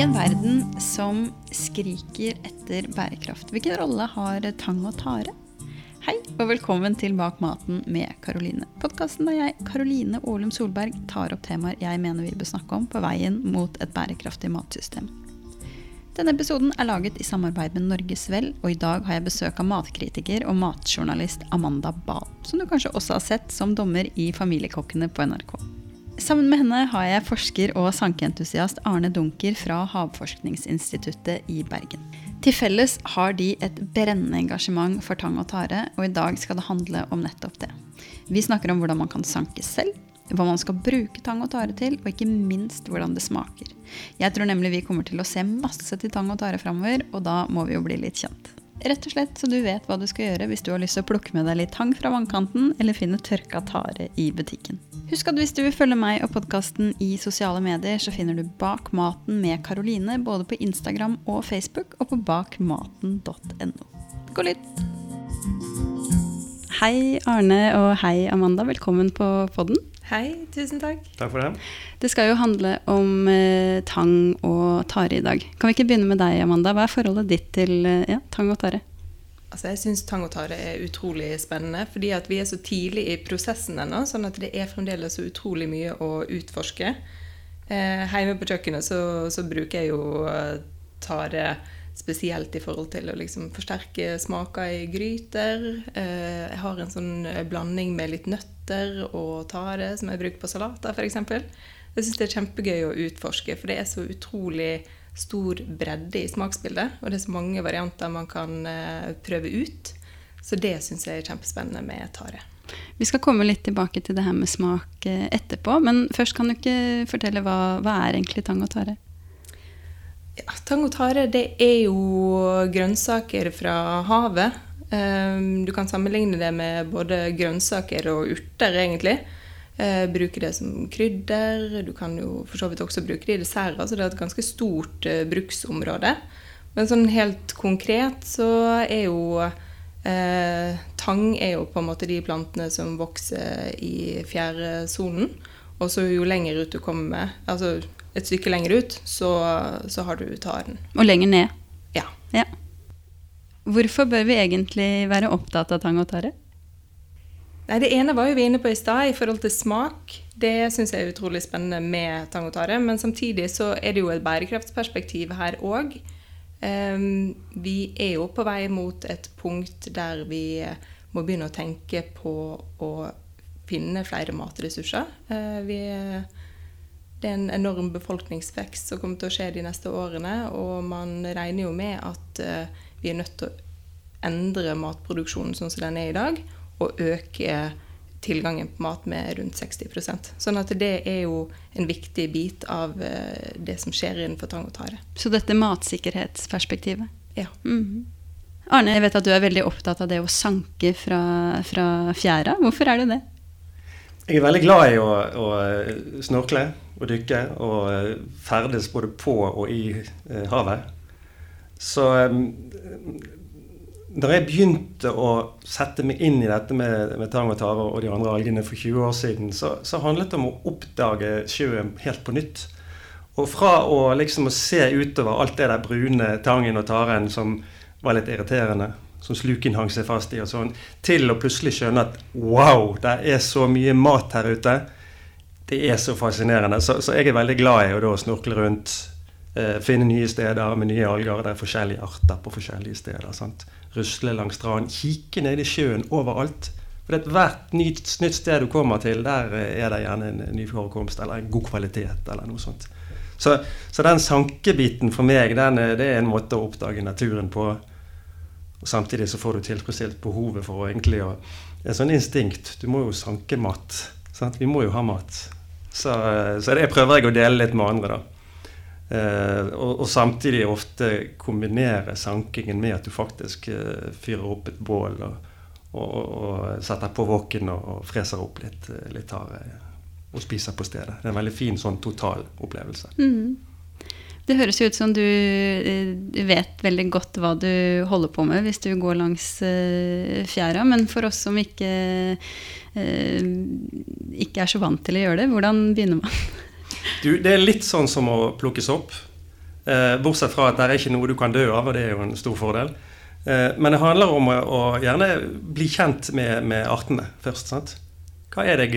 I en verden som skriker etter bærekraft, hvilken rolle har tang og tare? Hei, og velkommen til Bak maten med Karoline. Podkasten der jeg, Karoline Ålum Solberg, tar opp temaer jeg mener vi bør snakke om på veien mot et bærekraftig matsystem. Denne episoden er laget i samarbeid med Norges Vel, og i dag har jeg besøk av matkritiker og matjournalist Amanda Bahl, som du kanskje også har sett som dommer i Familiekokkene på NRK. Sammen med henne har jeg forsker og sankeentusiast Arne Dunker fra Havforskningsinstituttet i Bergen. Til felles har de et brennende engasjement for tang og tare, og i dag skal det handle om nettopp det. Vi snakker om hvordan man kan sanke selv, hva man skal bruke tang og tare til, og ikke minst hvordan det smaker. Jeg tror nemlig vi kommer til å se masse til tang og tare framover, og da må vi jo bli litt kjent. Rett og slett så du vet hva du skal gjøre hvis du har lyst til å plukke med deg litt tang fra vannkanten, eller finne tørka tare i butikken. Husk at hvis du vil følge meg og podkasten i sosiale medier, så finner du Bak maten med Karoline både på Instagram og Facebook, og på bakmaten.no. Gå litt! Hei Arne og hei Amanda, velkommen på podden. Hei, tusen takk. Takk for det. Det skal jo handle om eh, tang og tare i dag. Kan vi ikke begynne med deg, Amanda? Hva er forholdet ditt til eh, ja, tang og tare? Altså, jeg syns tang og tare er utrolig spennende, fordi at vi er så tidlig i prosessen ennå. Sånn at det er fremdeles så utrolig mye å utforske. Eh, hjemme på kjøkkenet så, så bruker jeg jo eh, tare spesielt i forhold til å liksom forsterke smaker i gryter. Eh, jeg har en sånn blanding med litt nøtter og tare som jeg bruker på salater, f.eks. Jeg syns det er kjempegøy å utforske, for det er så utrolig stor bredde i smaksbildet. Og det er så mange varianter man kan eh, prøve ut. Så det syns jeg er kjempespennende med tare. Vi skal komme litt tilbake til det her med smak eh, etterpå. Men først kan du ikke fortelle hva, hva er egentlig tang og tare? Ja, tang og tare det er jo grønnsaker fra havet. Um, du kan sammenligne det med både grønnsaker og urter, egentlig. Uh, bruke det som krydder. Du kan jo for så vidt også bruke det i desserter, så det er et ganske stort uh, bruksområde. Men sånn helt konkret så er jo eh, Tang er jo på en måte de plantene som vokser i fjæresonen. Og så jo lenger ut du kommer altså et stykke lenger ut, så, så har du taren. Og lenger ned? Ja. ja. Hvorfor bør vi egentlig være opptatt av tang og tare? Nei, Det ene var jo vi inne på i stad, i forhold til smak. Det syns jeg er utrolig spennende med tang og tare. Men samtidig så er det jo et bærekraftsperspektiv her òg. Um, vi er jo på vei mot et punkt der vi må begynne å tenke på å finne flere matressurser. Vi vi det er en enorm befolkningsvekst som kommer til å skje de neste årene. Og man regner jo med at uh, vi er nødt til å endre matproduksjonen sånn som den er i dag, og øke tilgangen på mat med rundt 60% Sånn at det er jo en viktig bit av uh, det som skjer innenfor tang og tare. Så dette matsikkerhetsperspektivet? Ja. Mm -hmm. Arne, jeg vet at du er veldig opptatt av det å sanke fra, fra fjæra. Hvorfor er du det? Jeg er veldig glad i å, å snorkle og dykke og ferdes både på og i eh, havet. Så da jeg begynte å sette meg inn i dette med, med tang og tare og de andre algene for 20 år siden, så, så handlet det om å oppdage sjøen helt på nytt. Og fra å liksom å se utover alt det der brune tangen og taren som var litt irriterende, som sluken hang seg fast i og sånn, til å plutselig skjønne at wow, det er så mye mat her ute. Det er så fascinerende. Så, så jeg er veldig glad i å snorkle rundt, eh, finne nye steder med nye alger. Det er forskjellige arter på forskjellige steder. sant? rusle langs stranden, kikke ned i sjøen overalt. For Hvert nytt, nytt, sted du kommer til, der er det gjerne en ny forekomst eller en god kvalitet. eller noe sånt. Så, så den sankebiten for meg, den, det er en måte å oppdage naturen på. Og Samtidig så får du tilfredsstilt behovet for å egentlig å En sånn instinkt. Du må jo sanke mat. Sant? Vi må jo ha mat. Så, så det prøver jeg å dele litt med andre, da. Uh, og, og, samtidig ofte kombinere sankingen med at du faktisk uh, fyrer opp et bål og, og, og setter på våken og, freser opp litt, eh, litt hare og spiser på stedet. Det er en veldig fin sånn total opplevelse. Mm. Det høres jo ut som du, du, vet veldig godt hva du holder på med hvis du går langs uh, fjæra, men for oss som ikke, ikke er så vant til å gjøre det, hvordan begynner man? Du, det er litt sånn som å plukkes sopp. Eh, bortsett fra at det er ikke noe du kan dø av, og det er jo en stor fordel. Eh, men det handler om å gjerne bli kjent med, med, artene først. sant? Hva er det,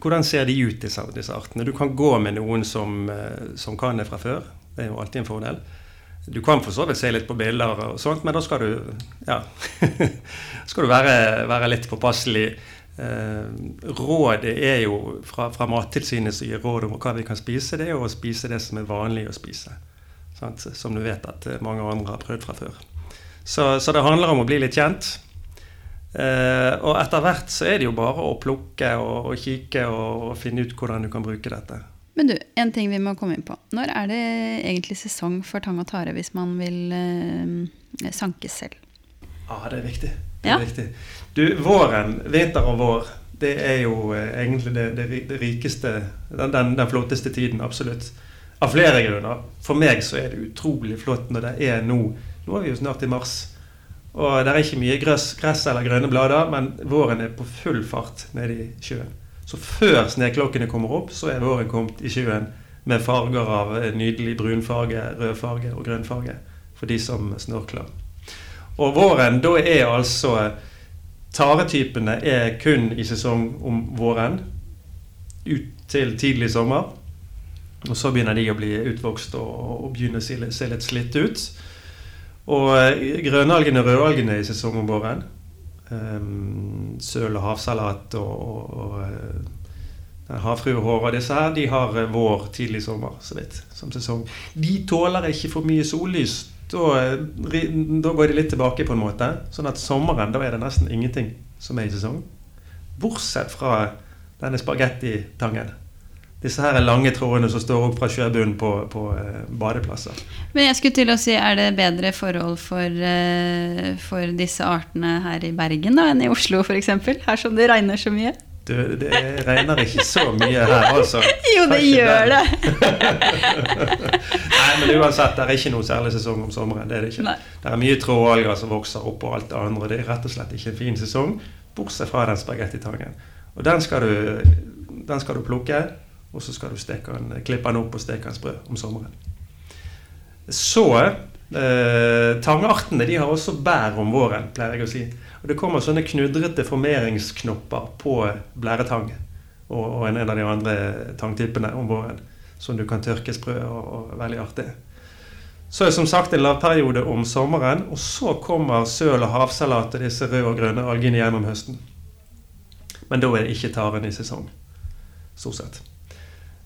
hvordan ser de ut, disse, disse, artene? Du kan gå med noen som, eh, som kan det fra før. Det er jo alltid en fordel. Du kan for så vidt se litt på bilder, og sånt, men da skal du, ja, skal du være, være litt påpasselig. Eh, rådet er jo fra, fra Mattilsynet som gir råd om hva vi kan spise, det er jo å spise det som er vanlig å spise. Sant? Som du vet at mange andre har prøvd fra før. Så, så det handler om å bli litt kjent. Eh, og etter hvert så er det jo bare å plukke og, og kikke og, og finne ut hvordan du kan bruke dette. Men du, en ting vi må komme inn på. Når er det egentlig sesong for tang og tare hvis man vil eh, sanke selv? Ja, det er viktig. Det er ja. viktig. Du, våren, vinter og vår, det er jo eh, egentlig det, det, det rikeste den, den, den, flotteste tiden, absolutt. Av flere grunner. For meg så er det utrolig flott når det er nå Nå er vi jo snart i mars. Og det er ikke mye gress, gress eller grønne blader, men våren er på full fart nede i sjøen. Så før sneklokkene kommer opp, så er våren kommet i sjøen med farger av nydelig brunfarge, rødfarge og grønnfarge for de som snorkler. Og våren, da er altså Taretypene er kun i sesong om våren. Ut til tidlig sommer. Og så begynner de å bli utvokst og, og begynner å se, litt slitt ut. Og grønnalgene og rødalgene i sesongen om våren. Um, søl og havsalat og, og, og uh, havfruehår og disse her, de har vår, tidlig sommer, så vidt, som sesong. De tåler ikke for mye sollys. Da, da, går de litt tilbake, på en måte. Sånn at sommeren, da er det nesten ingenting som er i sesong. Bortsett fra denne spagettitangen disse her lange trådene som står opp fra sjøbunnen på, på uh, badeplasser. Men jeg skulle til å si, Er det bedre forhold for, uh, for disse artene her i Bergen da, enn i Oslo f.eks.? Her som det regner så mye? Du, det regner ikke så mye her, altså. Jo, det gjør det! Nei, men uansett, det er ikke noe særlig sesong om sommeren. Det er det ikke. Nei. Det er mye trådalger som vokser opp og alt det andre. Det er rett og slett ikke en fin sesong, bortsett fra den spagettitangen. Og den skal du, den skal du plukke og så skal du den, klippe den opp og steke den sprø om sommeren. Så eh, Tangartene de har også bær om våren, pleier jeg å si. Og Det kommer sånne knudrete formeringsknopper på blæretang og, og en, av de andre tangtypene om våren. Som du kan tørke sprø og, og veldig artig. Så er som sagt en lavperiode om sommeren, og så kommer søl og havsalat og disse røde og grønne algene gjennom høsten. Men da er ikke taren i sesong. Stort sett.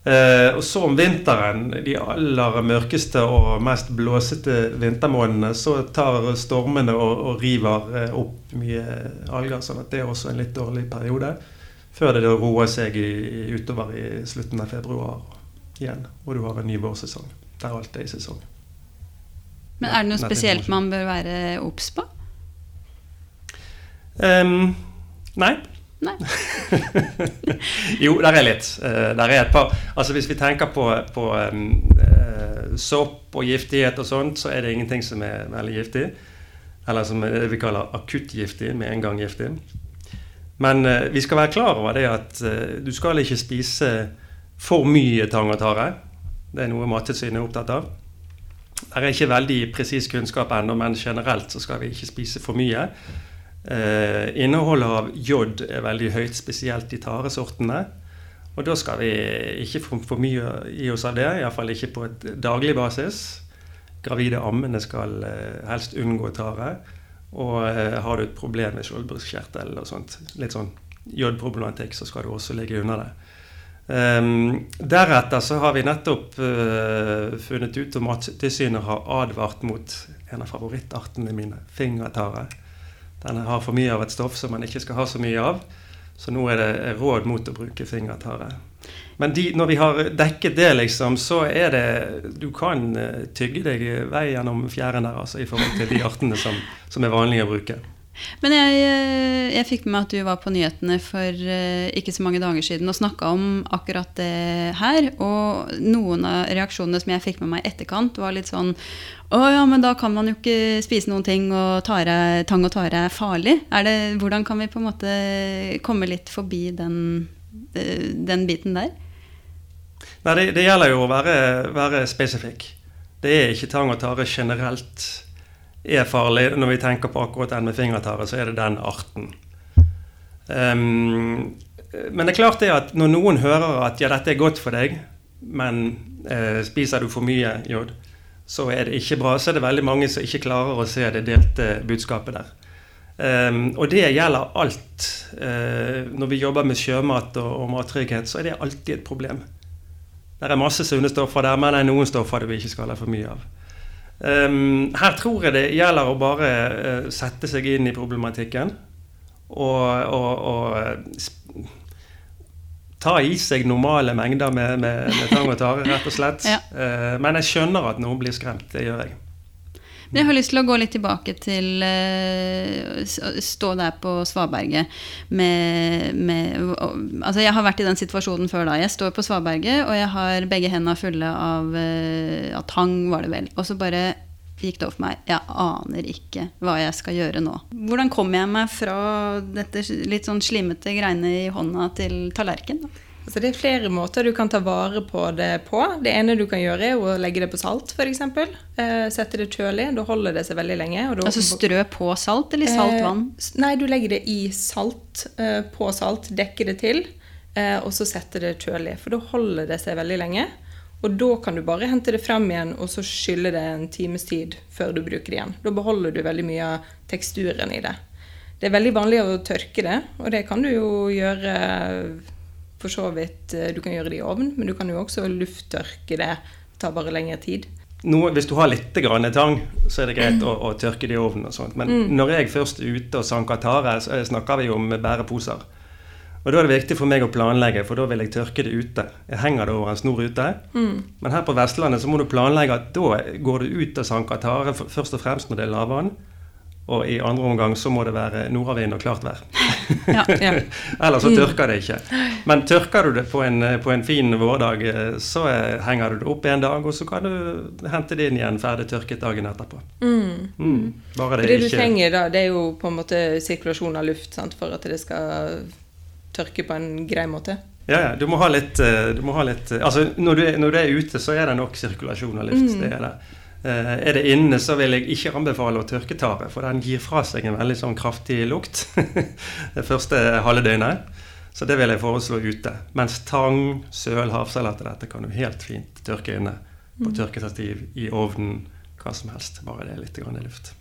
Eh, og så om vinteren, de aller mørkeste og mest blåsete vintermånedene, så tar stormene og, og river eh, opp mye alger. sånn at det er også en litt dårlig periode. Før det roer seg i, utover i slutten av februar igjen, og du har en ny vårsesong. Der alt er i sesong. Men er det noe spesielt man bør være obs på? Um, nei. Nei. jo, der er litt. Uh, der er et par Altså Hvis vi tenker på, på um, uh, sopp og giftighet og sånt, så er det ingenting som er veldig giftig. Eller som vi kaller akuttgiftig, med en gang giftig. Men uh, vi skal være klar over det at du skal ikke spise for mye tang og tare. Det er noe Mattilsynet er opptatt av. Det er ikke veldig presis kunnskap ennå, men generelt så skal vi ikke spise for mye. Eh, innholdet av jod er veldig høyt, spesielt i taresortene. Og da skal vi ikke få for mye i oss av det, iallfall ikke på et daglig basis. Gravide ammende skal eh, helst unngå tare. Og eh, har du et problem med skjoldbruskkjertel og sånt, litt sånn jodproblematikk, så skal du også ligge unna det. Um, deretter så har vi nettopp uh, funnet ut at Mattilsynet har advart mot en av favorittartene mine, fingertare. Den har for mye av et stoff som man ikke skal ha så mye av. Så nå er det råd mot å bruke fingertare. Men de, når vi har dekket det, liksom, så er det Du kan eh, tygge deg vei gjennom fjæren der, altså, i forhold til de artene som, som er vanlige å bruke. Men jeg, eh, jeg, fikk med meg at du var på nyhetene for eh, ikke så mange dager siden og snakka om akkurat det her. Og noen av reaksjonene som jeg fikk med meg i etterkant, var litt sånn Å ja, men da kan man jo ikke spise noen ting, og tare, tang og tare er farlig. Er det, hvordan kan vi på en måte komme litt forbi den, eh, den biten der? Nei, det, det, gjelder jo å være, være spesifikk. Det er ikke tang og tare generelt er farlig. Når vi tenker på akkurat den med fingertare, så er det den arten. Um, men det er klart det at når noen hører at ja, dette er godt for deg, men eh, spiser du for mye jod, så er det ikke bra. Så er det veldig mange som ikke klarer å se det delte budskapet der. Um, og det gjelder alt. Uh, når vi jobber med sjømat og, og mattrygghet, så er det alltid et problem. Det er masse sunne stoffer der, men det er noen stoffer det vi ikke skal ha for mye av. Um, her tror jeg det gjelder å bare uh, sette seg inn i problematikken og, og, og ta i seg normale mengder med, med, med tang og tare, rett og slett. Ja. Uh, men jeg skjønner at noen blir skremt. Det gjør jeg. Men jeg har lyst til å gå litt tilbake til uh, stå der på Svaberget med, med Altså, jeg har vært i den situasjonen før da. Jeg står på Svaberget, og jeg har begge hendene fulle av uh, tang, var det vel. Og så bare gikk det opp for meg. Jeg aner ikke hva jeg skal gjøre nå. Hvordan kommer jeg meg fra dette litt sånn slimete greiene i hånda til tallerken? da? Altså det er flere måter du kan ta vare på det på. Det ene du kan gjøre, er å legge det på salt, f.eks. Eh, sette det kjølig. Da holder det seg veldig lenge. altså strø på salt eller salt saltvann? vann? Eh, nei, du legger det i salt, eh, på salt, dekker det til, eh, og så setter det kjølig. For da holder det seg veldig lenge. Og da kan du bare hente det frem igjen og så skylle det en times tid før du bruker det igjen. Da beholder du veldig mye av teksturen i det. Det er veldig vanlig å tørke det, og det kan du jo gjøre for så vidt eh, Du kan gjøre det i ovn, men du kan jo også lufttørke det. Det tar bare lengre tid. Noe, hvis du har litt grann tang, så er det greit å, å tørke det i ovnen. og sånt. Men mm. når jeg først er ute og sanker tare, så snakker vi om bæreposer. Og Da er det viktig for meg å planlegge, for da vil jeg tørke det ute. Jeg henger det over en snor ute. Mm. Men her på Vestlandet så må du planlegge at da går du ut og sanker tare først og fremst når det er lavvann. Og i andre omgang så må det være nordavind og klart vær. Ja, ja. Ellers så mm. tørker det ikke. Men tørker du det på en, på en, fin vårdag, så henger du det opp en dag, og så kan du hente det inn igjen ferdig tørket dagen etterpå. Mm. Mm. Bare det, det du ikke... trenger da, det er jo på en måte sirkulasjon av luft sant, for at det skal tørke på en grei måte. Ja, ja. Du må ha litt, eh, må ha litt Altså, når du, er, når du, er, ute, så er det nok sirkulasjon av luft. Mm. Det er det. Eh, er det inne, så vil jeg ikke anbefale å tørke tare, for den gir fra seg en veldig sånn kraftig lukt det første halve døgnet. Så det vil jeg foreslå ute. Mens tang, søl, havsalat og dette kan du helt fint tørke inne. På mm. tørkestativ, i ovnen, hva som helst. Bare det er litt grann i luft.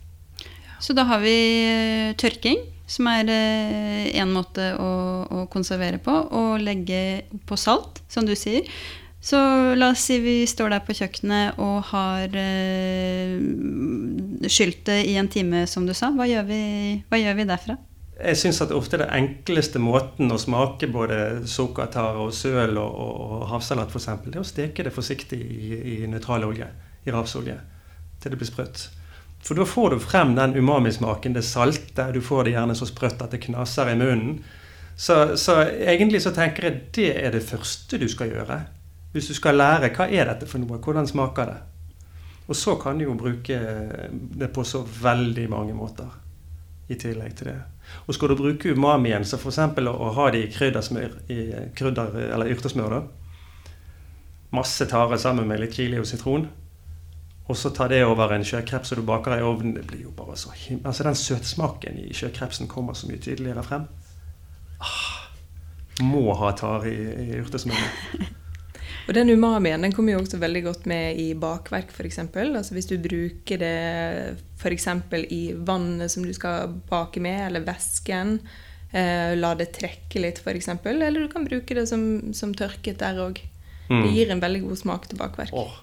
Så da har vi eh, tørking, som er én eh, måte å, å konservere på. Og legge på salt, som du sier. Så la oss si vi står der på kjøkkenet og har eh, skylt det i en time, som du sa. Hva gjør vi, hva gjør vi derfra? Jeg syns at ofte den enkleste måten å smake både sukkertare og søl og, og, og havsalat f.eks., det er å steke det forsiktig i, i nøytral olje, i rapsolje, til det blir sprøtt. For da får du frem den umamismaken, det salte. Du får det gjerne så sprøtt at det knaser i munnen. Så, så egentlig så tenker jeg det er det første du skal gjøre. Hvis du skal lære hva er dette for noe, hvordan smaker det? Og så kan du jo bruke det på så veldig mange måter i tillegg til det. Og skal du bruke umamien, så f.eks. Å, ha det i kryddersmør, i krydder, eller yrtesmør, da. Masse tare sammen med litt chili og sitron. Og så ta det over en sjøkreps som du baker i ovnen. Det blir jo bare så him Altså Den søtsmaken i sjøkrepsen kommer så mye tydeligere frem. Ah, må ha tare i, i urtesmøret. Og den umamien den kommer jo også veldig godt med i bakverk, f.eks. Altså hvis du bruker det f.eks. i vannet som du skal bake med, eller væsken. Eh, la det trekke litt, f.eks. Eller du kan bruke det som, som tørket der òg. Mm. Det gir en veldig god smak til bakverk. Oh,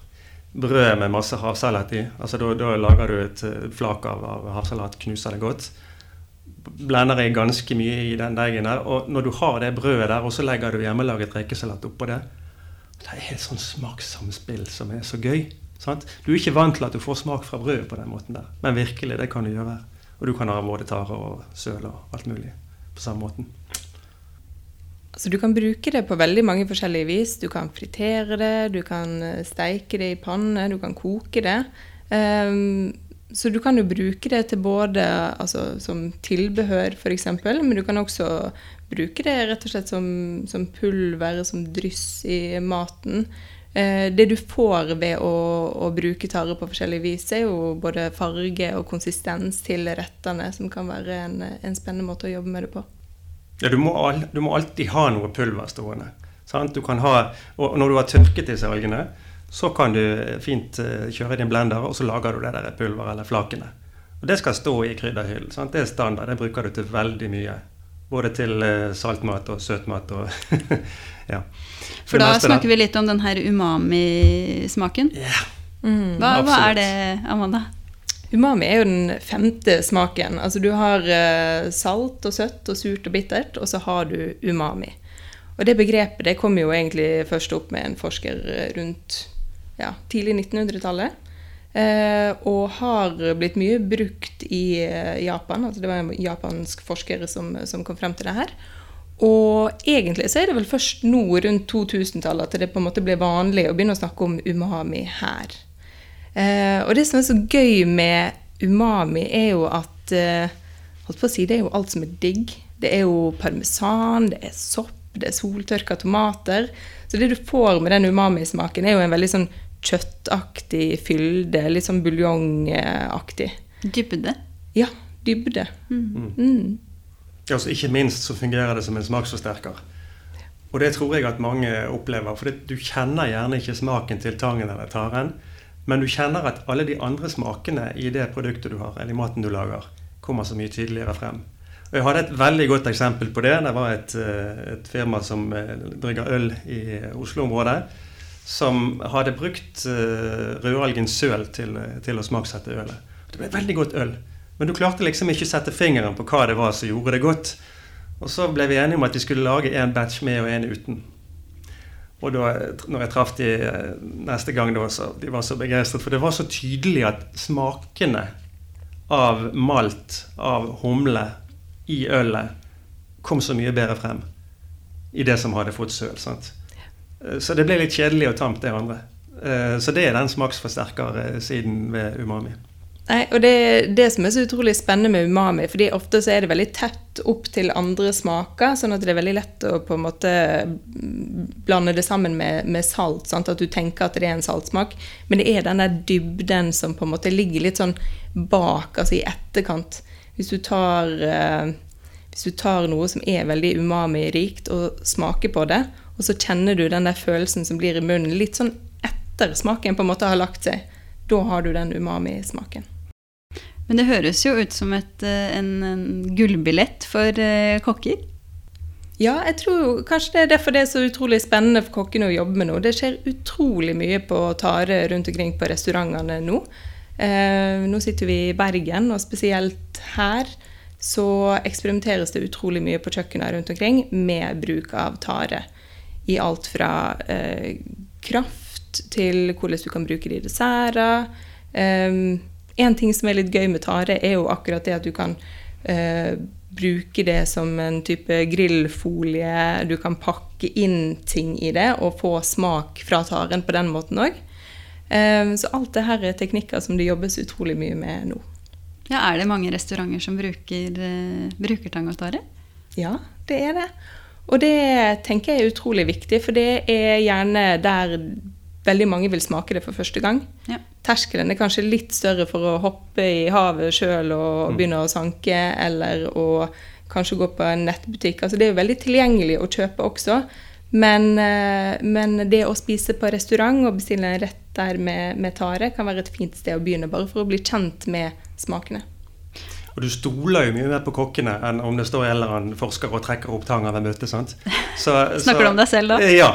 brød med masse havsalat i. Altså, da, da, lager du et eh, flak av, av havsalat, knuser det godt. Blender jeg ganske mye i den deigen der. Og når du har det brødet der, og så legger du hjemmelaget rekesalat oppå det, det er et sånt smakssamspill som er så gøy. Sant? Du er ikke vant til at du får smak fra brødet på den måten der, men virkelig, det kan du gjøre. Og du kan ha både tare og søl og alt mulig på samme måten. Så du kan bruke det på veldig mange forskjellige vis. Du kan fritere det, du kan steike det i panne, du kan koke det. Um, så du kan jo bruke det til både altså, som tilbehør, f.eks., men du kan også bruke det rett og slett som, som pulver, som dryss i maten. Eh, det du får ved å, å bruke tare på forskjellig vis, er jo både farge og konsistens til rettene, som kan være en, en spennende måte å jobbe med det på. Ja, du må, al du må alltid ha noe pulver stående. Sant? Du kan ha, og når du har tørket disse algene, så kan du fint uh, kjøre i din blender, og så lager du det der pulveret eller flakene. Og Det skal stå i krydderhyllen. Sant? Det er standard. Det bruker du til veldig mye. Både til uh, saltmat og søtmat og ja. For da snakker vi litt om den her umami-smaken. Yeah. Mm, hva, hva, er det, Amanda? Umami er jo den femte smaken. Altså du har uh, salt og søtt og surt og bittert, og så har du umami. Og det begrepet det kom jo egentlig først opp med en forsker rundt ja, tidlig 1900-tallet. Eh, og har blitt mye brukt i eh, Japan. altså Det var en japansk forsker som, som, kom frem til det her. Og egentlig så er det vel først nå rundt 2000-tallet at det på en måte ble vanlig å begynne å snakke om umami her. Eh, og det som er så gøy med umami, er jo at holdt på å si, det er jo alt som er digg. Det er jo parmesan, det er sopp, det er soltørka tomater. Så det du får med den umami-smaken, er jo en veldig sånn kjøttaktig fylde. Litt sånn buljongaktig. Dybde? Ja, dybde. Mm. Mm. Ja, altså ikke minst så fungerer det som en smaksforsterker. Og det tror jeg at mange opplever. For du kjenner gjerne ikke smaken til tangen eller taren. Men du kjenner at alle de andre smakene i det produktet du har, eller i maten du lager, kommer så mye tydeligere frem. Og Jeg hadde et veldig godt eksempel på det. Det var et, eh, et firma som eh, brygger øl i Oslo-området som hadde brukt uh, rødalgen søl til, til, å smaksette ølet. Det ble veldig godt øl. Men du klarte liksom ikke å sette fingeren på hva det var som gjorde det godt. Og så ble vi enige om at de skulle lage en batch med og en uten. Og da når jeg traff de eh, neste gang, da, så de var så begeistret. For det var så tydelig at smakene av malt, av humle, i ølet kom så mye bedre frem i det som hadde fått søl. sant? Eh, så det ble litt kjedelig og tamt, det andre. Eh, så det er den smaksforsterkersiden ved umami. Nei, og det, det som er så utrolig spennende med umami, fordi ofte så er det veldig tett opp til andre smaker, sånn at det er veldig lett å på en måte blande det sammen med, med salt. Sant? At du tenker at det er en saltsmak. Men det er den der dybden som på en måte ligger litt sånn bak, altså i etterkant. Hvis du tar, eh, hvis du tar noe som er veldig umami-rikt, og smaker på det, og så kjenner du den der følelsen som blir i munnen litt sånn etter smaken på en måte har lagt seg. Da har du den umami-smaken. Men det høres jo ut som et, eh, en, en gullbillett for uh, kokker? Ja, jeg tror kanskje det er derfor det er så utrolig spennende for kokkene å jobbe med nå. Det skjer utrolig mye på Tare rundt omkring på restaurantene nå. Eh, nå sitter vi i Bergen, og spesielt her så eksperimenteres det utrolig mye på kjøkkenet rundt omkring med bruk av tare i alt fra eh, kraft til hvordan du kan bruke det i desserter. Um, en ting som er litt gøy med tare, er jo akkurat det at du kan eh, bruke det som en type grillfolie. Du kan pakke inn ting i det og få smak fra taren på den måten òg. Um, så alt det her er teknikker som det jobbes utrolig mye med nå. Ja, Er det mange restauranter som bruker, uh, bruker tang og tare? Ja, det er det. Og det tenker jeg er utrolig viktig, for det er gjerne der veldig mange vil smake det for første gang. Ja. Terskelen er kanskje litt større for å hoppe i havet sjøl og mm. begynne å sanke, eller å kanskje gå på en nettbutikk. Altså, det er jo veldig tilgjengelig å kjøpe også. Men, eh, men, det å spise på restaurant og bestille en rett der med, med tare kan være et fint sted å begynne, bare for å bli kjent med smakene. Og du stoler jo mye mer på kokkene enn om det står en eller annen forsker og trekker opp tanga ved møtet. sant? Så, Snakker du om deg selv, da? Ja.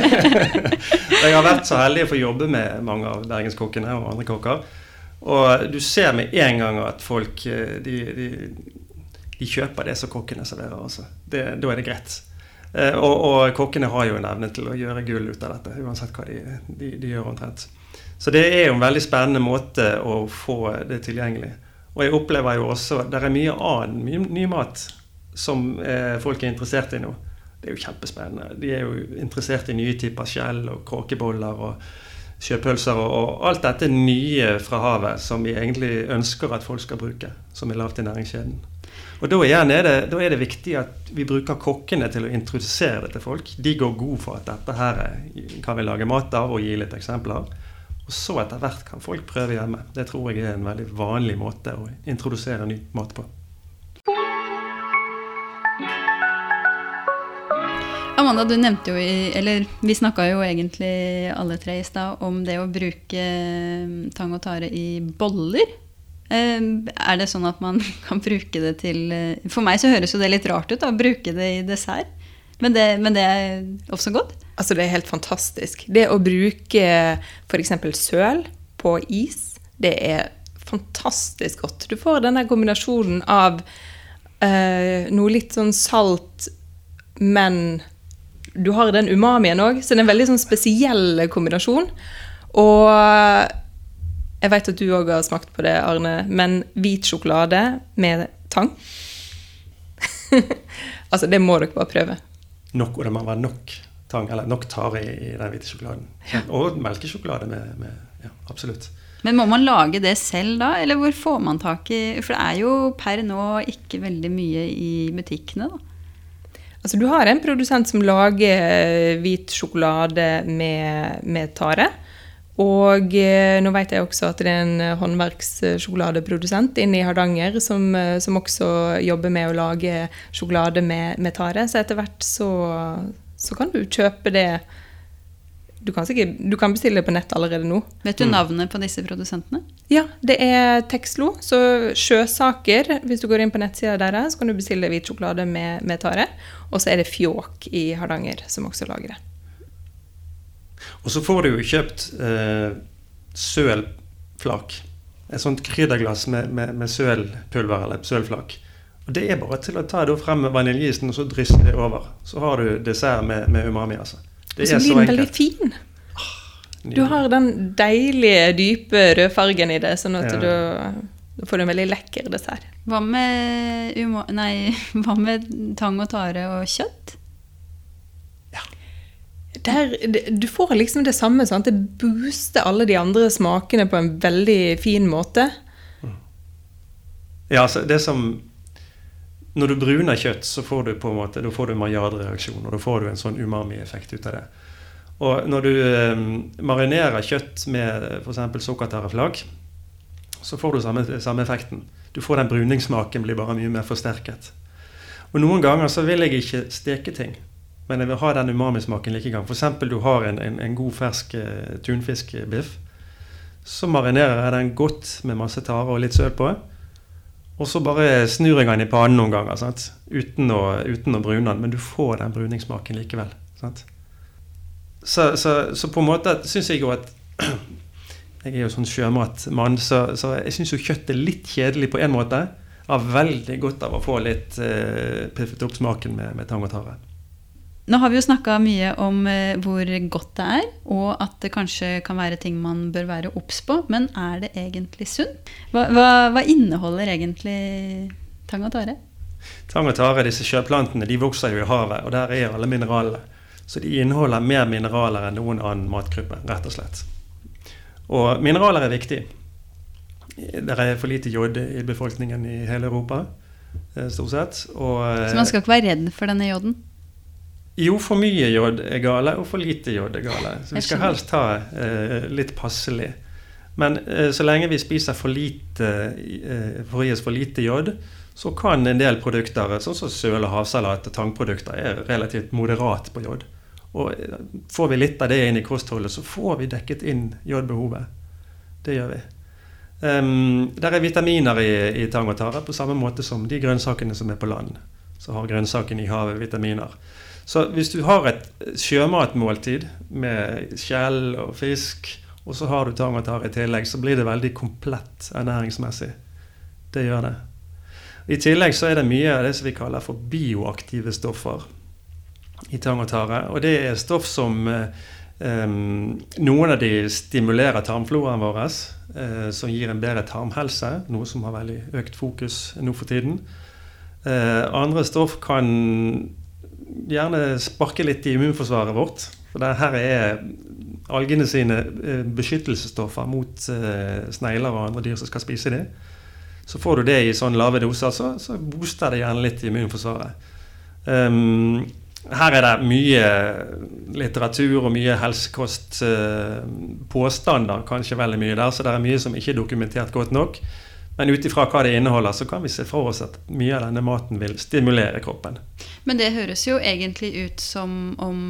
jeg har vært så heldig å få jobbe med mange av bergenskokkene og andre kokker. Og du ser med en gang at folk eh, de, de, de kjøper det som kokkene serverer. Altså. Det, da er det greit. Eh, og, og, kokkene har jo en evne til å gjøre gull ut av dette, uansett hva de, de, de gjør omtrent. Så det er jo en veldig spennende måte å få det tilgjengelig. Og jeg opplever jo også Det er mye annen mye ny mat som eh, folk er interessert i nå. Det er jo kjempespennende. De er jo interessert i nye typer skjell og kråkeboller og sjøpølser og, og, alt dette nye fra havet som vi egentlig ønsker at folk skal bruke, som er lavt i næringskjeden. Og da, er det, da er det viktig at vi bruker kokkene til å introdusere det til folk. De går god for at dette her er- kan vi lage mat av, og gi litt eksempler. Og så etter hvert kan folk prøve hjemme. Det tror jeg er en veldig vanlig måte å introdusere ny mat på. Amanda, du nevnte jo Eller vi snakka jo egentlig alle tre i stad om det å bruke eh, tang og tare i boller. Eh, Er det sånn at man kan bruke det til eh, For meg så høres jo det litt rart ut, da, å bruke det i dessert. Men det, men det er også godt. Altså, det er helt fantastisk. Det å bruke f.eks. søl på is, det er fantastisk godt. Du får denne kombinasjonen av eh, noe litt sånn salt, men du har den umamien òg, så det er en veldig sånn spesiell kombinasjon. Og jeg vet at du òg har smakt på det, Arne, men hvit sjokolade med tang Altså, det må dere bare prøve. Nok, og det må være nok tang, eller nok tar i, i den hvite sjokoladen. Og melkesjokolade med, med Ja, absolutt. Men må man lage det selv da, eller hvor får man tak i For det er jo per nå ikke veldig mye i butikkene, da. Altså, du har en produsent som lager eh, hvit sjokolade med, med tare. Og eh, nå vet jeg også at det er en eh, håndverkssjokoladeprodusent inne i Hardanger som, som også jobber med å lage sjokolade med, med tare. Så etter hvert så, så kan du kjøpe det du kan, sikkert, du kan bestille det på nett allerede nå. Vet du navnet på disse produsentene? Ja, det er Texlo. Så Sjøsaker, hvis du går inn på nettsida deres, så kan du bestille hvit sjokolade med, med tare. Og så er det Fjåk i Hardanger som også lager det. Og så får du jo kjøpt eh, sølflak. Et sånt krydderglass med, med, med sølpulver eller sølflak. Og Det er bare til å ta det frem med vaniljeisen og så drysse det over. Så har du dessert med, med umami. altså. Det Og så er så blir den veldig fin. Du har den deilige, dype rødfargen i det, sånn at Ja. du, da får du en veldig lekker dessert. Hva med, umo- nei, hva med tang og tare og kjøtt? Der, du får liksom det samme. Sant? Det booster alle de andre smakene på en veldig fin måte. Ja, altså det som Når du bruner kjøtt, så får du på en måte, da får du maillardreaksjon, og da får du en sånn umami-effekt ut av det. Og når du eh, marinerer kjøtt med f.eks. sukkertareflak, så får du samme, samme effekten. Du får den bruningssmaken blir bare mye mer forsterket. Og noen ganger så vil jeg ikke steke ting, men jeg vil ha den umamismaken like gang. F.eks. du har en, en, en god fersk eh, tunfiskbiff. Så marinerer jeg den godt med masse tare og litt søl på. Og så bare snur jeg den i pannen noen ganger, sant? Uten, å, uten å brune den. Men du får den bruningssmaken likevel. Sant? Så, så, så på en måte syns jeg jo at Jeg er jo sånn sjømatmann, så, så jeg syns jo kjøtt er litt kjedelig på en måte. Har veldig godt av å få litt eh, piffet opp smaken med, med tang og tare. Nå har vi jo snakka mye om eh, hvor godt det er, og at det kanskje kan være ting man bør være obs på. Men er det egentlig sunt? Hva, hva, hva inneholder egentlig tang og tare? Tang og tare, disse sjøplantene, de vokser jo i havet, og der er alle mineralene. Så de inneholder mer mineraler enn noen annen matgruppe, rett og slett. Og mineraler er viktig. Det er for lite jod i befolkningen i hele Europa, eh, stort sett. Og, Så man skal ikke være redd for denne joden? Jo, for mye jod er gale, og for lite jod er gale. Så vi skal helst ta eh, litt passelig. Men eh, så lenge vi spiser for lite, eh, oss for lite jod, så kan en del produkter, sånn som søl og havsalat og tangprodukter, er relativt moderat på jod. Og eh, får vi litt av det inn i kostholdet, så får vi dekket inn jodbehovet. Det gjør vi. Um, der er vitaminer i, i tang og tare, på samme måte som de grønnsakene som er på land. Så har grønnsakene i havet vitaminer. Så hvis du har et sjømatmåltid med skjell og fisk, og så har du tang og tare i tillegg, så blir det veldig komplett ernæringsmessig. Det gjør det. I tillegg så er det mye av det som vi kaller for bioaktive stoffer i tang og tare. Og det er stoff som Um, Noen av de stimulerer tarmfloraen vår, uh, som gir en bedre tarmhelse, noe som har veldig økt fokus nå for tiden. Uh, andre stoff kan gjerne sparke litt i immunforsvaret vårt. For det her er algene sine eh, beskyttelsesstoffer mot eh, snegler og andre dyr som skal spise dem. Så får du det i sånn lave doser, så, så booster det gjerne litt i immunforsvaret. Um, her er det mye litteratur og mye helsekostpåstander, uh, kanskje veldig mye der, så det er mye som ikke er dokumentert godt nok. Men ut ifra hva det inneholder, så kan vi se for oss at mye av denne maten vil stimulere kroppen. Men det høres jo egentlig ut som om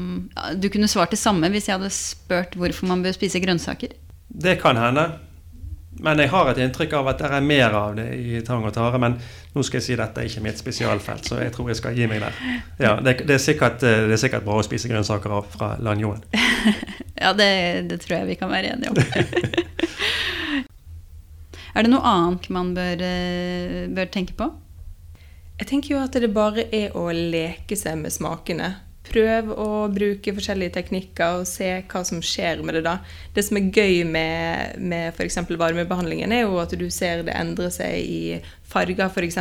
Du kunne svart det samme hvis jeg hadde spurt hvorfor man bør spise grønnsaker. Det kan hende. Men jeg har et inntrykk av at det er mer av det i tang og tare. Men nå skal jeg si dette er ikke mitt spesialfelt, så jeg tror jeg skal gi meg der. Ja, det, det, er, sikkert, eh, det er, sikkert, bra å spise grønnsaker fra Lanjoen. ja, det, det, tror jeg vi kan være enige om. Er det noe annet man bør, eh, bør tenke på? Jeg tenker jo at det bare er å leke seg med smakene. Prøv å bruke forskjellige teknikker og se hva som skjer med det da. Det som er gøy med, med f.eks. varmebehandlingen, er jo at du ser det endre seg i farger, f.eks.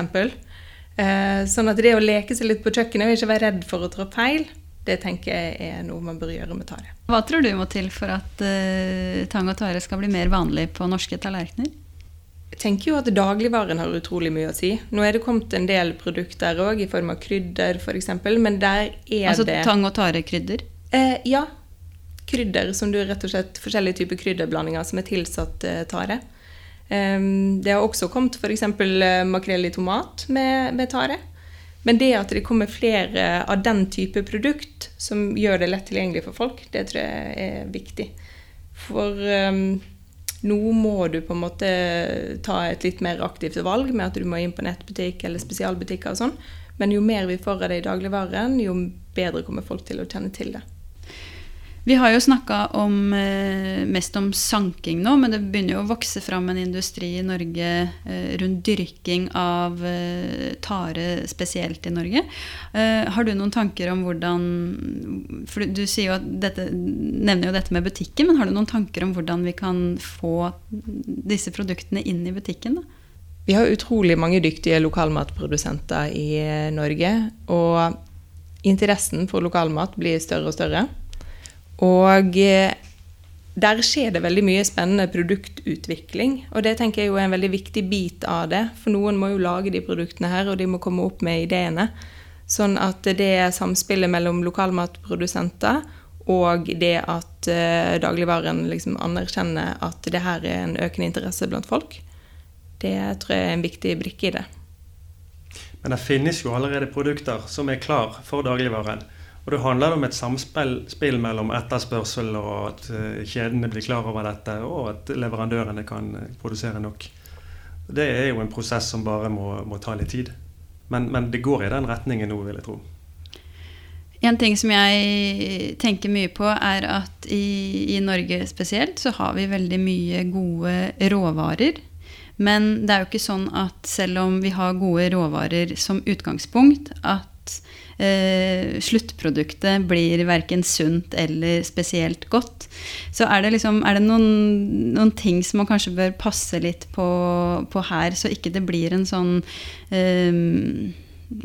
Eh, sånn at det å leke seg litt på kjøkkenet og ikke være redd for å trå feil, det tenker jeg er noe man bør gjøre med tare. Hva tror du må til for at eh, tang og tare skal bli mer vanlig på norske tallerkener? Tenker jo at dagligvaren har utrolig mye å si. Nå er det kommet en del produkter òg, i form av krydder f.eks., men der er altså, det Altså tang- og tarekrydder? Eh, ja. Krydder som du rett og slett Forskjellige typer krydderblandinger som er tilsatt eh, tare. Um, det har også kommet f.eks. Uh, makrell i tomat med, med, tare. Men det at det kommer flere av den type produkt som gjør det lett tilgjengelig for folk, det tror jeg er viktig. For um, nå må du på en måte ta et litt mer aktivt valg med at du må inn på nettbutikk eller spesialbutikker og sånn. Men jo mer vi får av det i dagligvaren, jo bedre kommer folk til å kjenne til det. Vi har jo snakka eh, mest om sanking nå, men det begynner jo å vokse fram en industri i Norge eh, rundt dyrking av eh, tare, spesielt i Norge. Har du noen tanker om hvordan For du jo dette, nevner jo dette med butikken, men har du noen tanker om hvordan vi kan få disse produktene inn i butikken? da? Vi har utrolig mange dyktige lokalmatprodusenter i Norge. Og interessen for lokalmat blir større og større. Og eh, der skjer det veldig mye spennende produktutvikling. Og det tenker jeg jo er en veldig viktig bit av det. For noen må jo lage de produktene her, og de må komme opp med ideene. Sånn at det samspillet mellom lokalmatprodusenter og det at uh, dagligvaren liksom anerkjenner at det her er en økende interesse blant folk, det tror jeg er en viktig brikke i det. Men det finnes jo allerede produkter som er klar for dagligvaren. Og det handler om et samspill mellom etterspørsel og at eh, kjedene blir klar over dette, og at leverandørene kan eh, produsere nok. Det er jo en prosess som bare må, må ta litt tid. Men, men, det går i den retningen nå, vil jeg tro. En ting som jeg tenker mye på, er at i, i Norge spesielt så har vi veldig mye gode råvarer. Men det er jo ikke sånn at selv om vi har gode råvarer som utgangspunkt, at eh, sluttproduktet blir verken sunt eller spesielt godt. Så er det, liksom, er det noen, noen, ting som man kanskje bør passe litt på, på her, så ikke det blir en sånn eh,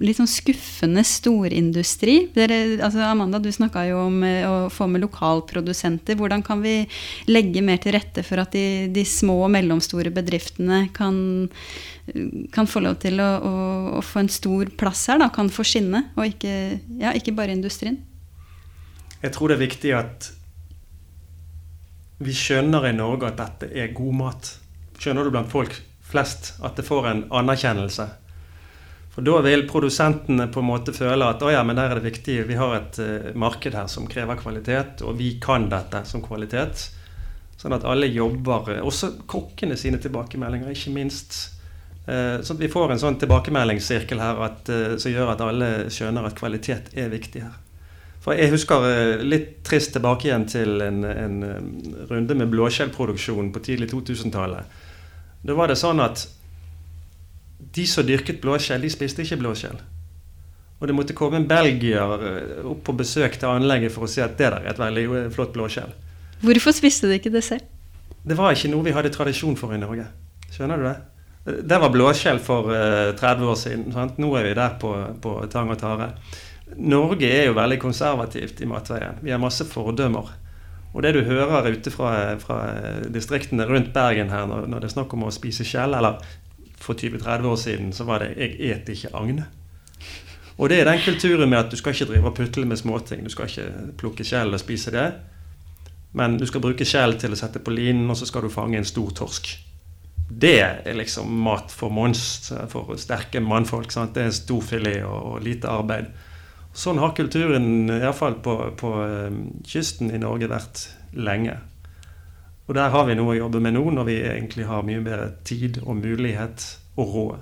litt sånn skuffende storindustri. Dere, altså Amanda, du snakka jo om eh, å få med lokalprodusenter. Hvordan kan vi legge mer til rette for at de, de små og mellomstore bedriftene kan, kan få lov til å, å, å, få en stor plass her, da, kan få skinne, og ikke, ja, ikke bare industrien? Jeg tror det er viktig at vi skjønner i Norge at dette er god mat. Skjønner du blant folk flest at det får en anerkjennelse? For da vil produsentene på en måte føle at å ja, men der er det viktig, vi har et uh, marked her som krever kvalitet, og vi kan dette som kvalitet. Sånn at alle jobber eh, Også kokkene sine tilbakemeldinger, ikke minst. Uh, sånn at vi får en sånn tilbakemeldingssirkel her at, uh, som gjør at alle skjønner at kvalitet er viktig her. For jeg husker litt trist tilbake igjen til en, en runde med blåskjellproduksjon på tidlig 2000-tallet. Da var det sånn at de som dyrket blåskjell, de spiste ikke blåskjell. Og det måtte komme en belgier eh, opp på besøk til anlegget for å si at det der er et veldig eh, flott blåskjell. Hvorfor spiste de ikke det selv? Det var ikke noe vi hadde tradisjon for i Norge. Skjønner du det? Det var blåskjell for 30 eh, år siden. Sant? Nå er vi der på, på tang og tare. Norge er jo veldig konservativt i matveien. Vi har masse fordømmer. Og det du hører ute fra, fra distriktene rundt Bergen her når, når det er snakk om å spise skjell, eller for 20-30 år siden så var det 'jeg et ikke agne'. Og det er den kulturen med at du skal ikke drive og putle med småting. Du skal ikke plukke skjell og spise det. Men du skal bruke skjell til å sette på linen, og så skal du fange en stor torsk. Det er liksom mat for monster, for sterke mannfolk. Sant? Det er stor filet og, lite arbeid. Sånn har kulturen, iallfall på, på um, kysten i Norge, vært lenge. Og der har vi noe å jobbe med nå, når vi egentlig har mye bedre tid og mulighet og råd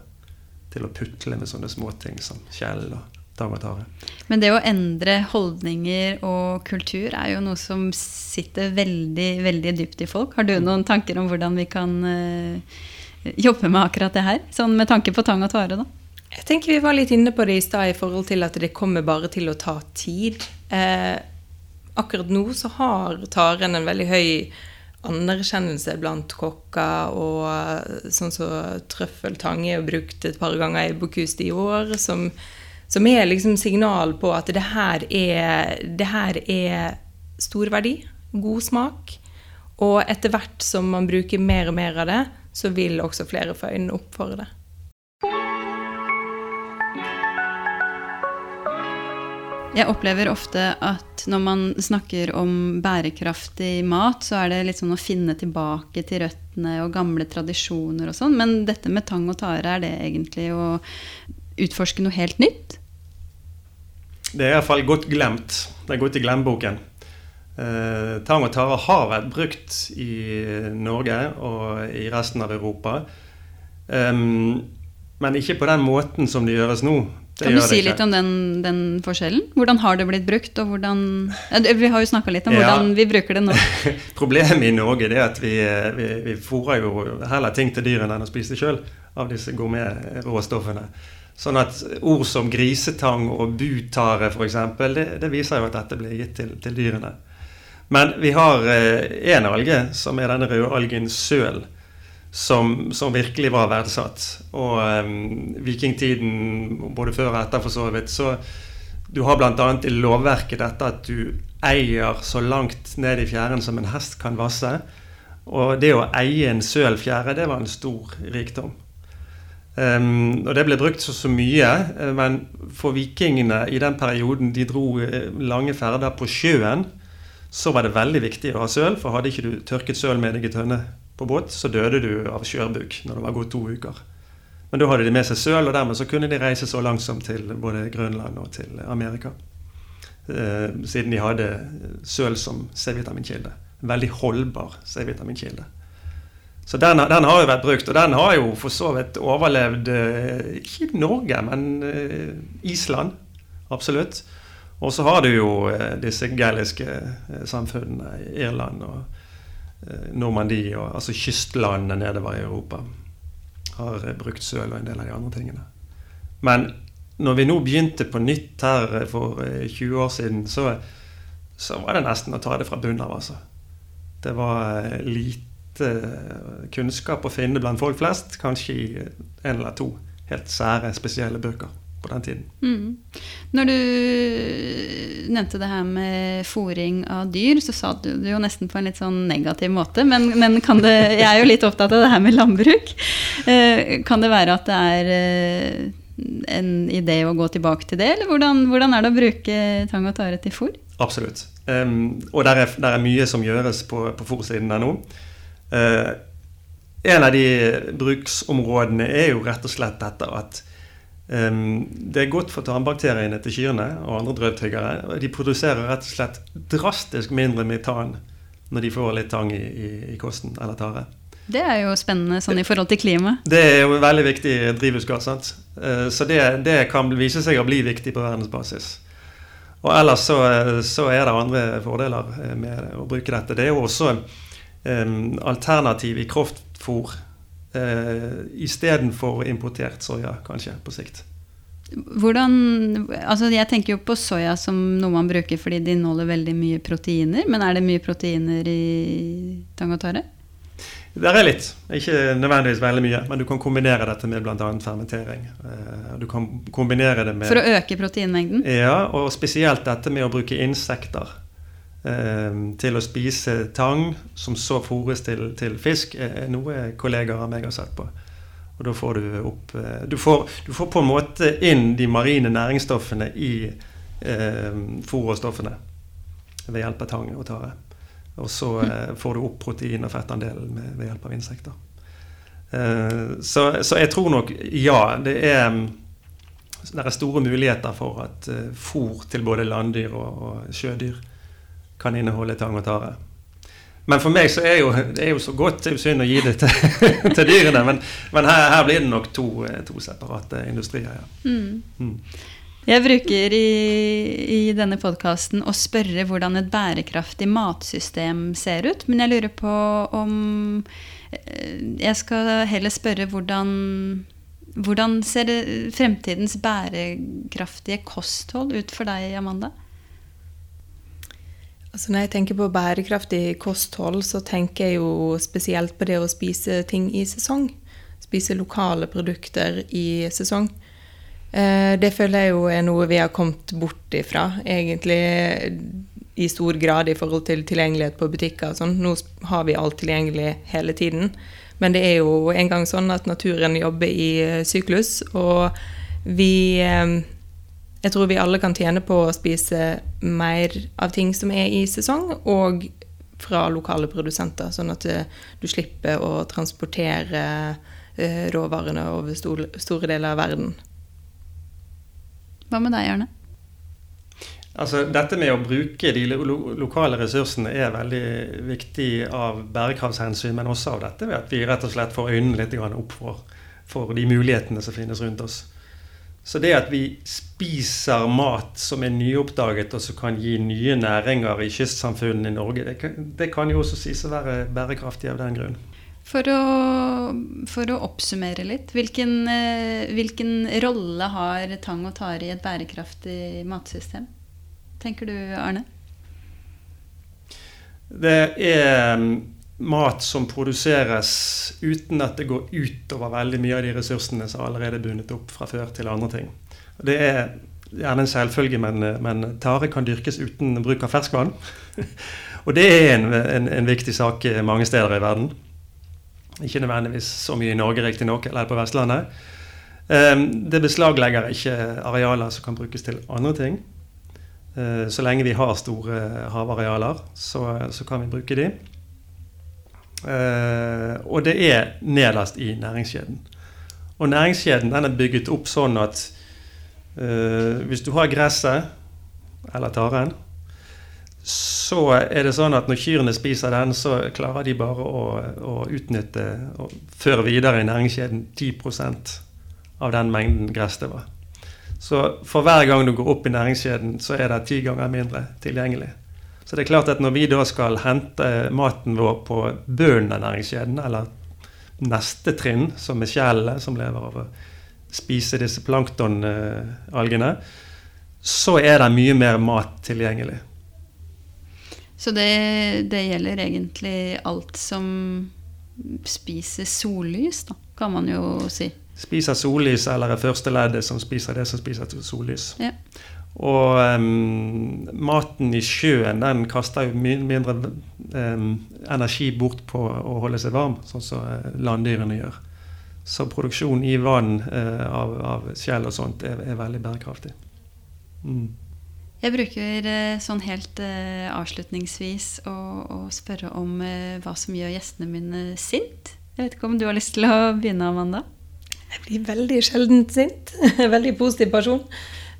til å putle med sånne småting som kjell og tang og tare. Men det å endre holdninger og kultur er jo noe som sitter veldig, veldig dypt i folk. Har du noen tanker om hvordan vi kan uh, jobbe med akkurat det her? Sånn med tanke på tang og tare, da? Jeg tenker Vi var litt inne på det i stad i forhold til at det kommer bare til å ta tid. Eh, akkurat nå så har taren en veldig høy anerkjennelse blant kokker. Og sånn som så trøffeltang er brukt et par ganger i Bocuse i år. Som, som, er liksom signal på at det her er, det her er stor verdi, god smak. Og etter hvert som man bruker mer og mer av det, så vil også flere få øynene opp for det. Jeg opplever ofte at når man snakker om bærekraftig mat, så er det litt sånn å finne tilbake til røttene og gamle tradisjoner og sånn. Men dette med tang og tare, er det egentlig å utforske noe helt nytt? Det er iallfall godt glemt. Det er gått i glemmeboken. Eh, tang og tare har vært brukt i Norge og i resten av Europa. Um, men ikke på den måten som det gjøres nå. Kan du si litt om den, den, forskjellen? Hvordan har det blitt brukt? og hvordan... Vi har jo snakka litt om ja. hvordan vi bruker det nå. Problemet i Norge er at vi, vi, vi fôrer jo heller ting til dyrene enn å spise sjøl av disse gourmetråstoffene. Sånn at ord som grisetang og butare f.eks., det, det viser jo at dette blir gitt til, til dyrene. Men vi har én eh, alge, som er denne rødalgen søl som, som, virkelig var verdsatt. Og um, vikingtiden, både før og etter for så vidt, så du har bl.a. i lovverket dette at du eier så langt ned i fjæren som en hest kan vasse. Og det å eie en søl fjære, det var en stor rikdom. Um, og det ble brukt så, så mye, eh, men for vikingene i den perioden de dro eh, lange ferder på sjøen, så var det veldig viktig å ha søl, for hadde ikke du tørket søl med deg i tønne på båt, så døde du av skjørbuk når det var gått to uker. Men da hadde de med seg søl, og dermed så kunne de reise så langsomt til både Grønland og til Amerika. Eh, siden de hadde søl som C-vitaminkilde. Veldig holdbar C-vitaminkilde. Så den, den, har jo vært brukt, og den har jo for så vidt overlevd eh, Ikke Norge, men eh, Island. Absolutt. Og så har du jo eh, disse gaeliske samfunnene Irland og Normandie, og, altså kystlandene nedover i Europa, har eh, brukt søl og en del av de andre tingene. Men når vi nå begynte på nytt her eh, for 20 år siden, så, så var det nesten å ta det fra bunnen av, altså. Det var lite kunnskap å finne blant folk flest, kanskje i en eller to helt sære, spesielle bøker på den tiden. Mm. Når du nevnte det her med fòring av dyr, så sa du det jo nesten på en litt sånn negativ måte. Men, men det, jeg er jo litt opptatt av det her med landbruk. Eh, kan det være at det er eh, en idé å gå tilbake til det, eller hvordan, hvordan er det å bruke tang og tare til fôr? Absolutt. Um, og der er, der er, mye som gjøres på, på fòrsiden der nå. Uh, en av de bruksområdene er jo rett og slett dette at det er godt for tarmbakteriene til kyrne og andre drøvtyggere. De produserer rett og slett drastisk mindre metan når de får litt tang i, i, i kosten eller tare. Det er jo spennende sånn i forhold til klima. Det er jo veldig viktig drivhusgass. sant? Uh, så det, det, kan vise seg å bli viktig på verdensbasis. Og ellers så, så, er det andre fordeler eh, med å bruke dette. Det er jo også um, alternativ i kraftfôr eh, istedenfor importert soya, kanskje, på sikt. Hvordan, altså Jeg tenker jo på soya som noe man bruker fordi det inneholder veldig mye proteiner. Men er det mye proteiner i tang og tare? Det er litt. Ikke nødvendigvis veldig mye. Men du kan kombinere dette med bl.a. fermentering. Eh, du kan kombinere det med For å øke proteinmengden? Ja, og spesielt dette med å bruke insekter til å spise tang som så fôres til, til fisk, er noe kollegaer av meg har sett på. Og da får du opp du får, du får, på en måte inn de marine næringsstoffene i eh, fôrstoffene ved hjelp av tang og tare. Og så eh, får du opp protein- og fettandelen ved hjelp av insekter. Eh, så, så, jeg tror nok ja. Det er, det er store muligheter for at eh, fôr til både landdyr og, og sjødyr kan inneholde tang og tare. Men for meg så er jo, det er jo så godt, det er jo synd å gi det til, til dyrene. Men, men her, her, blir det nok to, to separate industrier. Ja. Mm. Mm. Jeg bruker i, i denne podkasten å spørre hvordan et bærekraftig matsystem ser ut. Men jeg lurer på om eh, Jeg skal heller spørre hvordan hvordan ser fremtidens bærekraftige kosthold ut for deg, Amanda? Altså når jeg tenker på bærekraftig kosthold, så tenker jeg jo spesielt på det å spise ting i sesong. Spise lokale produkter i sesong. Eh, det føler jeg jo er noe vi har kommet bort ifra, egentlig i stor grad i forhold til tilgjengelighet på butikker sånn. Nå har vi alt tilgjengelig hele tiden. Men det er jo en gang sånn at naturen jobber i eh, syklus, og vi eh, Jeg tror vi alle kan tjene på å spise mer av ting som er i sesong, og fra lokale produsenter, sånn at du slipper å transportere råvarene over store deler av verden. Hva med deg, Arne? Altså, dette med å bruke de lo lokale ressursene er veldig viktig av bærekraftshensyn, men også av dette ved at vi rett og slett får øynene litt opp for, for de mulighetene som finnes rundt oss. Så det at vi spiser mat som er nyoppdaget, og som kan gi nye næringer i kystsamfunnene i Norge, det kan, det kan jo også sies å være bærekraftig av den grunn. For å, for å, oppsummere litt, hvilken, eh, hvilken, rolle har tang og tare i et bærekraftig matsystem? Tenker du, Arne? Det er mm, mat som produseres uten at det går utover veldig mye av de ressursene som allerede er bundet opp fra før til andre ting. Det er gjerne en selvfølge, men, men tare kan dyrkes uten bruk av ferskvann. og det er en, en, en viktig sak mange steder i verden. Ikke nødvendigvis så mye i Norge, riktignok, eller på Vestlandet. Ehm, det beslaglegger ikke arealer som kan brukes til andre ting. Ehm, så lenge vi har store havarealer, så, så kan vi bruke de. Ehm, og det er nederst i næringskjeden. Og næringskjeden den er bygget opp sånn at uh, hvis du har gresset, eller taren, så er det sånn at når kyrne spiser den, så klarer de bare å, å utnytte og føre videre i næringskjeden 10% av den mengden gress det var. Så for hver gang du går opp i næringskjeden, så er det ti ganger mindre tilgjengelig. Så det er klart at når vi da skal hente maten vår på bunnen av næringskjeden, eller neste trinn, som er skjellene, som lever av å spise disse planktonalgene, så er det mye mer mat tilgjengelig. Så det, det, gjelder egentlig alt som spiser sollys, da, kan man jo si. Spiser sollys, eller er første leddet som spiser det som spiser sollys. Ja. Og um, maten i sjøen den kaster jo mye mindre um, energi bort på å holde seg varm, sånn som uh, landdyrene gjør. Så produksjon i vann uh, av, av skjell og sånt er, er veldig bærekraftig. Mm. Jeg bruker eh, sånn helt uh, avslutningsvis å, å, spørre om uh, hva som gjør gjestene mine sint. Jeg vet ikke om du har lyst til å begynne, Amanda? Jeg blir veldig sjelden sint. veldig positiv person.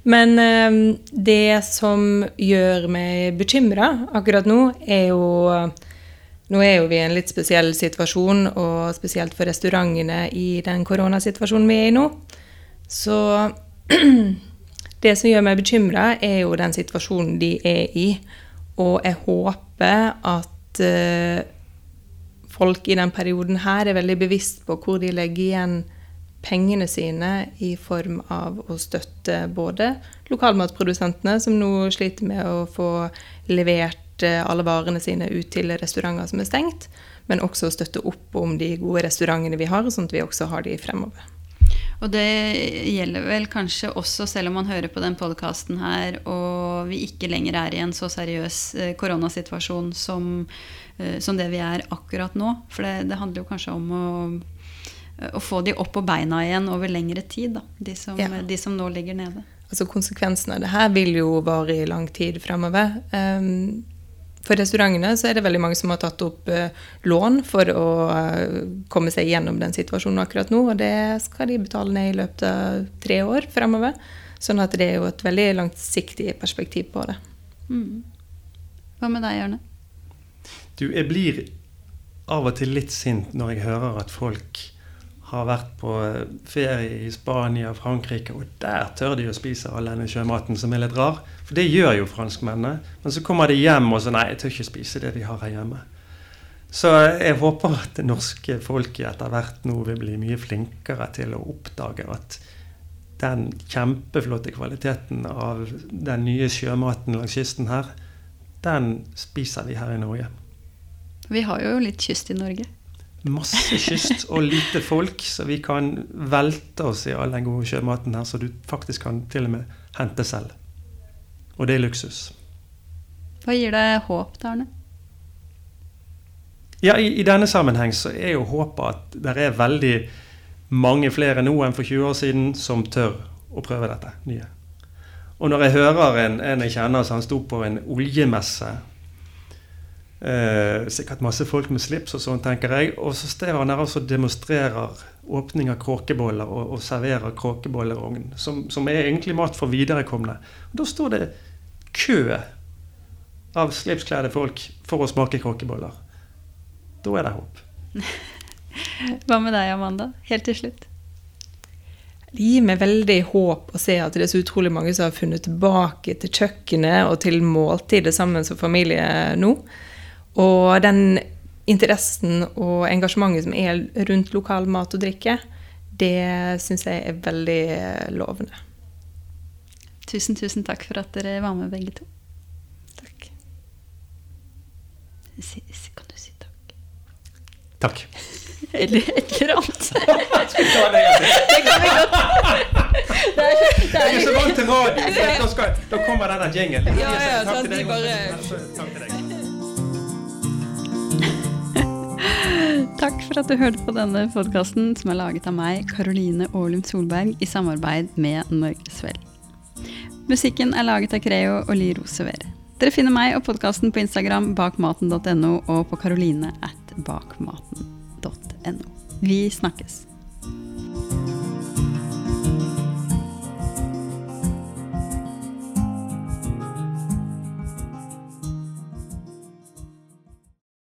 Men uh, det som gjør meg bekymra akkurat nå, er jo Nå er jo vi i en litt spesiell situasjon, og spesielt for restaurantene i den koronasituasjonen vi er i nå. Så Det som gjør meg bekymra, er jo den situasjonen de er i. Og jeg håper at uh, folk i den perioden her er veldig bevisst på hvor de legger igjen pengene sine i form av å støtte både lokalmatprodusentene, som nå sliter med å få levert uh, alle varene sine ut til restauranter som er stengt, men også støtte opp om de gode restaurantene vi har, sånn at vi også har de fremover. Og det gjelder vel kanskje også selv om man hører på den podkasten her og vi ikke lenger er i en så seriøs eh, koronasituasjon som, eh, som det vi er akkurat nå. For det, det handler jo kanskje om å å få de opp på beina igjen over lengre tid, da, de som, Ja. de som nå ligger nede. Altså Konsekvensen av det her vil jo vare i lang tid fremover. Um, for restaurantene så er det veldig mange som har tatt opp uh, lån for å uh, komme seg gjennom den situasjonen akkurat nå, og det skal de betale ned i løpet av tre år fremover. Sånn at det er jo et veldig langsiktig perspektiv på det. Mm. Hva med deg, Jørne? Du, jeg blir av og til litt sint når jeg hører at folk har vært på eh, ferie i Spania og Frankrike, og der tør de å spise all denne sjømaten som er litt rar. For det gjør jo franskmennene. Men så kommer de hjem og så Nei, jeg tør ikke spise det vi har her hjemme. Så jeg håper at det norske folket etter hvert nå vil bli mye flinkere til å oppdage at den kjempeflotte kvaliteten av den nye sjømaten langs kysten her, den spiser vi her i Norge. Vi har jo litt kyst i Norge. Masse kyst og lite folk, så vi kan velte oss i all den gode sjømaten her, så du faktisk kan til og med hente selv. Og det er luksus. Hva gir deg håp, da, Arne? Ja, i, i denne sammenheng så er jo håpet at det er veldig mange flere nå enn for 20 år siden som tør å prøve dette nye. Og når jeg hører en, en jeg kjenner som sto på en oljemesse eh, Sikkert masse folk med slips og sånn, tenker jeg. Og så står han der og demonstrerer åpning av kråkeboller og, og serverer kråkebollerogn, som, som er egentlig mat for viderekomne. Og da står det kø av slipskledde folk for å smake kråkeboller. Da er det håp. Hva med deg, Amanda? Helt til slutt. Det gir meg veldig håp å se at det er så utrolig mange som har funnet tilbake til kjøkkenet og til måltidet sammen som familie nå. Og den interessen og engasjementet som er rundt lokal mat og drikke, det syns jeg er veldig lovende. Tusen, tusen takk for at dere var med, begge to. Takk. Si, si, kan du si takk? Takk. Eller et eller annet. Det kan vi godt. Det er, det Jeg er er, så vant til radio. Da, kommer denne jinglen. Ja, ja, Takk til deg, Takk for at du hørte på denne podkasten som er laget av meg, Karoline Aalum Solberg, i samarbeid med Norgesvel. Musikken er laget av Creo og Li Rosever. Dere finner meg og podkasten på Instagram bakmaten.no og på karoline at bakmaten.no. Vi snakkes.